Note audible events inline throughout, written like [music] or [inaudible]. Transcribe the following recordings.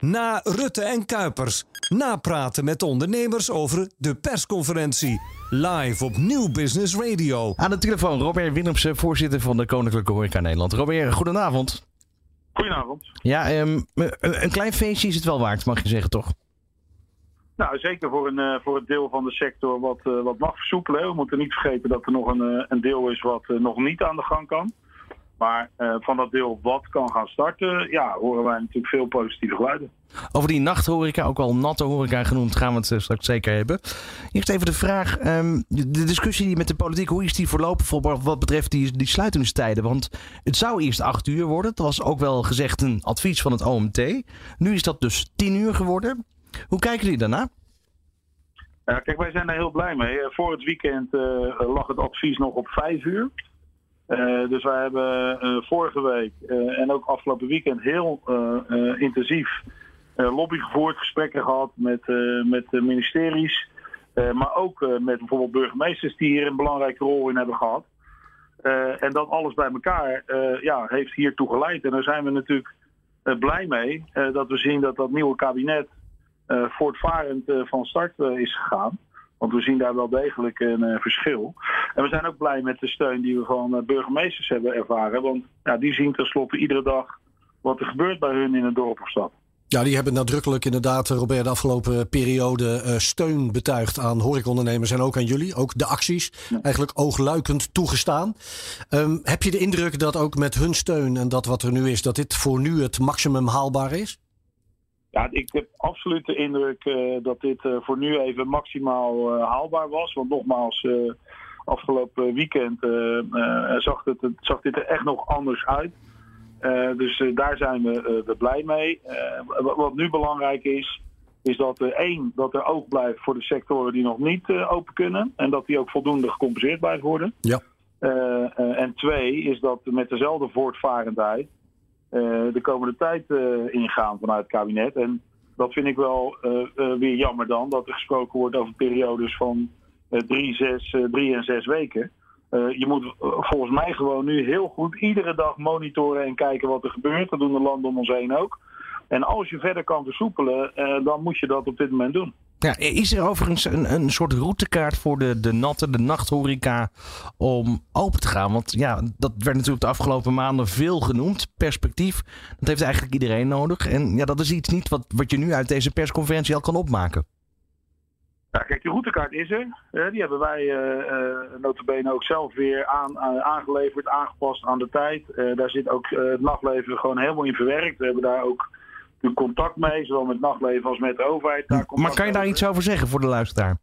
Na Rutte en Kuipers. Napraten met ondernemers over de persconferentie. Live op Nieuw Business Radio. Aan de telefoon Robert Willemsen, voorzitter van de Koninklijke Horeca Nederland. Robert, goedenavond. Goedenavond. Ja, um, een klein feestje is het wel waard, mag je zeggen, toch? Nou, zeker voor, een, uh, voor het deel van de sector wat, uh, wat mag versoepelen. We moeten niet vergeten dat er nog een, uh, een deel is wat nog niet aan de gang kan. Maar van dat deel wat kan gaan starten, ja, horen wij natuurlijk veel positieve geluiden. Over die nachthoreca, ook wel natte horeca genoemd, gaan we het straks zeker hebben. Eerst even de vraag, um, de discussie met de politiek, hoe is die verlopen voor wat betreft die, die sluitingstijden? Want het zou eerst acht uur worden, dat was ook wel gezegd een advies van het OMT. Nu is dat dus tien uur geworden. Hoe kijken jullie daarna? Ja, kijk, wij zijn daar heel blij mee. Voor het weekend uh, lag het advies nog op vijf uur. Uh, dus wij hebben uh, vorige week en ook afgelopen weekend heel intensief lobby gevoerd, gesprekken gehad met, met de ministeries. maar ook met bijvoorbeeld burgemeesters die hier een belangrijke rol in hebben gehad. en dat alles bij elkaar ja, heeft hiertoe geleid. En daar zijn we natuurlijk blij mee dat we zien dat dat nieuwe kabinet voortvarend van start is gegaan. Want we zien daar wel degelijk een verschil. En we zijn ook blij met de steun die we van burgemeesters hebben ervaren. Want ja, die zien tenslotte iedere dag wat er gebeurt bij hun in een dorp of stad. Ja, die hebben nadrukkelijk inderdaad, Robert, de afgelopen periode steun betuigd aan horecaondernemers en ook aan jullie. Ook de acties, ja. eigenlijk oogluikend toegestaan. Um, heb je de indruk dat ook met hun steun en dat wat er nu is, dat dit voor nu het maximum haalbaar is? Ja, ik heb absoluut de indruk uh, dat dit uh, voor nu even maximaal uh, haalbaar was. Want nogmaals, afgelopen weekend zag, het, zag dit er echt nog anders uit. dus daar zijn we, we blij mee. wat nu belangrijk is, is dat er één, dat er oog blijft voor de sectoren die nog niet open kunnen. En dat die ook voldoende gecompenseerd blijven worden. Ja. en twee, is dat met dezelfde voortvarendheid de komende tijd uh, ingaan vanuit het kabinet. En dat vind ik wel uh, weer jammer dan, dat er gesproken wordt over periodes van drie, zes, drie en zes weken. je moet volgens mij gewoon nu heel goed iedere dag monitoren en kijken wat er gebeurt. Dat doen de landen om ons heen ook. En als je verder kan versoepelen, dan moet je dat op dit moment doen. Ja, is er overigens een, een soort routekaart voor de, de natte, de nachthoreca om open te gaan? Want ja, dat werd natuurlijk de afgelopen maanden veel genoemd. Perspectief, dat heeft eigenlijk iedereen nodig. En ja, dat is iets niet wat, wat je nu uit deze persconferentie al kan opmaken. Ja, kijk, die routekaart is er. Die hebben wij uh, ook zelf weer aan, aangeleverd, aangepast aan de tijd. daar zit ook het nachtleven gewoon helemaal in verwerkt. We hebben daar ook contact mee, zowel met nachtleven als met de overheid. Daar maar kan je daar iets over zeggen voor de luisteraar?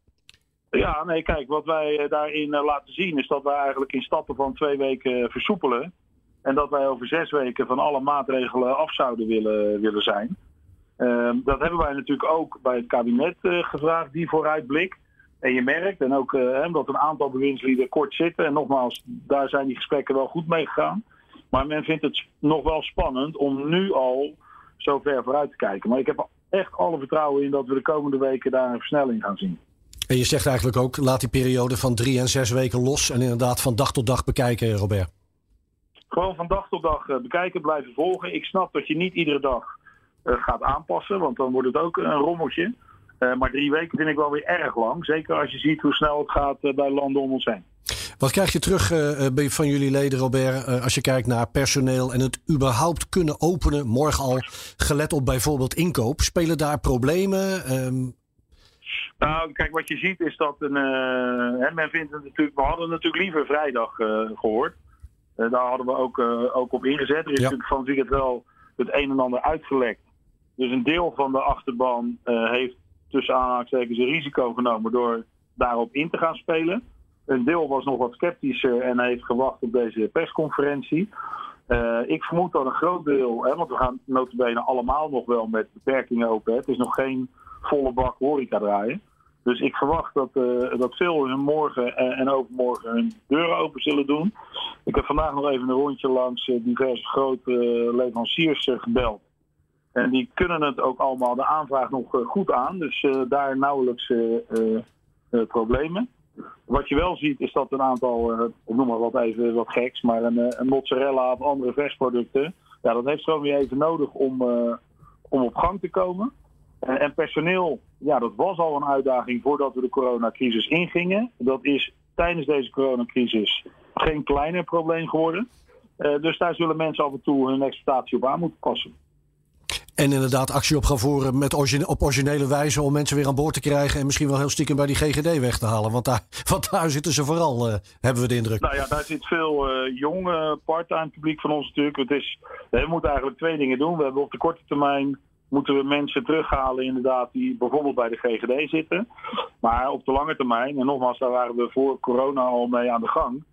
Ja, nee, kijk, wat wij daarin laten zien is dat wij eigenlijk in stappen van twee weken versoepelen. En dat wij over zes weken van alle maatregelen af zouden willen, willen zijn. Uh, dat hebben wij natuurlijk ook bij het kabinet uh, gevraagd, die vooruitblik. En je merkt, en ook uh, dat een aantal bewindslieden kort zitten. En nogmaals, daar zijn die gesprekken wel goed mee gegaan. Maar men vindt het nog wel spannend om nu al zo ver vooruit te kijken. Maar ik heb echt alle vertrouwen in dat we de komende weken daar een versnelling gaan zien. En je zegt eigenlijk ook, laat die periode van drie en zes weken los en inderdaad van dag tot dag bekijken, Robert. Gewoon van dag tot dag bekijken, blijven volgen. Ik snap dat je niet iedere dag uh, gaat aanpassen, want dan wordt het ook een rommeltje. Uh, maar drie weken vind ik wel weer erg lang. Zeker als je ziet hoe snel het gaat bij landen om ons heen. Wat krijg je terug uh, van jullie leden, Robert, als je kijkt naar personeel en het überhaupt kunnen openen, morgen al gelet op bijvoorbeeld inkoop? Spelen daar problemen? Um... Nou, kijk, wat je ziet is dat een, hè, men vindt het natuurlijk, we hadden natuurlijk liever vrijdag gehoord. daar hadden we ook, ook op ingezet. Er is ja. natuurlijk van het wel het een en ander uitgelekt. Dus een deel van de achterban heeft tussen aanhalingstekens een risico genomen door daarop in te gaan spelen. Een deel was nog wat sceptischer en heeft gewacht op deze persconferentie. Uh, ik vermoed dat een groot deel, hè, want we gaan notabene allemaal nog wel met beperkingen open. Hè. Het is nog geen volle bak horeca draaien. Dus ik verwacht dat, uh, dat veel hun morgen en, en, overmorgen hun deuren open zullen doen. Ik heb vandaag nog even een rondje langs diverse grote leveranciers gebeld. En die kunnen het ook allemaal de aanvraag nog goed aan. Dus daar nauwelijks problemen. Wat je wel ziet is dat een aantal, uh, ik noem maar wat even wat geks, maar een, een mozzarella of andere versproducten, ja, dat heeft gewoon weer even nodig om, uh, om op gang te komen. Eh, en personeel, ja, dat was al een uitdaging voordat we de coronacrisis ingingen. Dat is tijdens deze coronacrisis geen kleiner probleem geworden. Dus daar zullen mensen af en toe hun exploitatie op aan moeten passen. En inderdaad actie op gaan voeren met op originele wijze om mensen weer aan boord te krijgen. En misschien wel heel stiekem bij die GGD weg te halen. Want daar, [laughs] want daar zitten ze vooral, uh, hebben we de indruk. Nou ja, daar zit veel uh, jong uh, part-time publiek van ons natuurlijk. Het is, we moeten eigenlijk twee dingen doen. We hebben op de korte termijn moeten we mensen terughalen inderdaad die bijvoorbeeld bij de GGD zitten. Maar op de lange termijn, en nogmaals, daar waren we voor corona al mee aan de gang.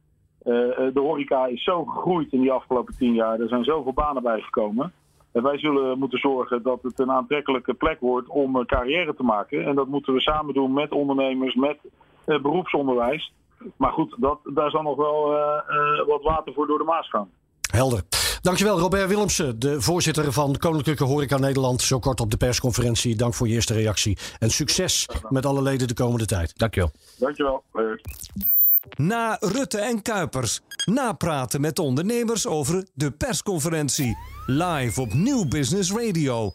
de horeca is zo gegroeid in die afgelopen tien jaar. Er zijn zoveel banen bijgekomen. En wij zullen moeten zorgen dat het een aantrekkelijke plek wordt om een carrière te maken. En dat moeten we samen doen met ondernemers, met uh, beroepsonderwijs. Maar goed, dat, daar zal nog wel uh, uh, wat water voor door de Maas gaan. Helder. Dankjewel Robert Willemsen, de voorzitter van Koninklijke Horeca Nederland. Zo kort op de persconferentie. Dank voor je eerste reactie. En succes met alle leden de komende tijd. Dankjewel. Dankjewel. Na Rutte en Kuipers. Napraten met ondernemers over de persconferentie. Live op Nieuw Business Radio.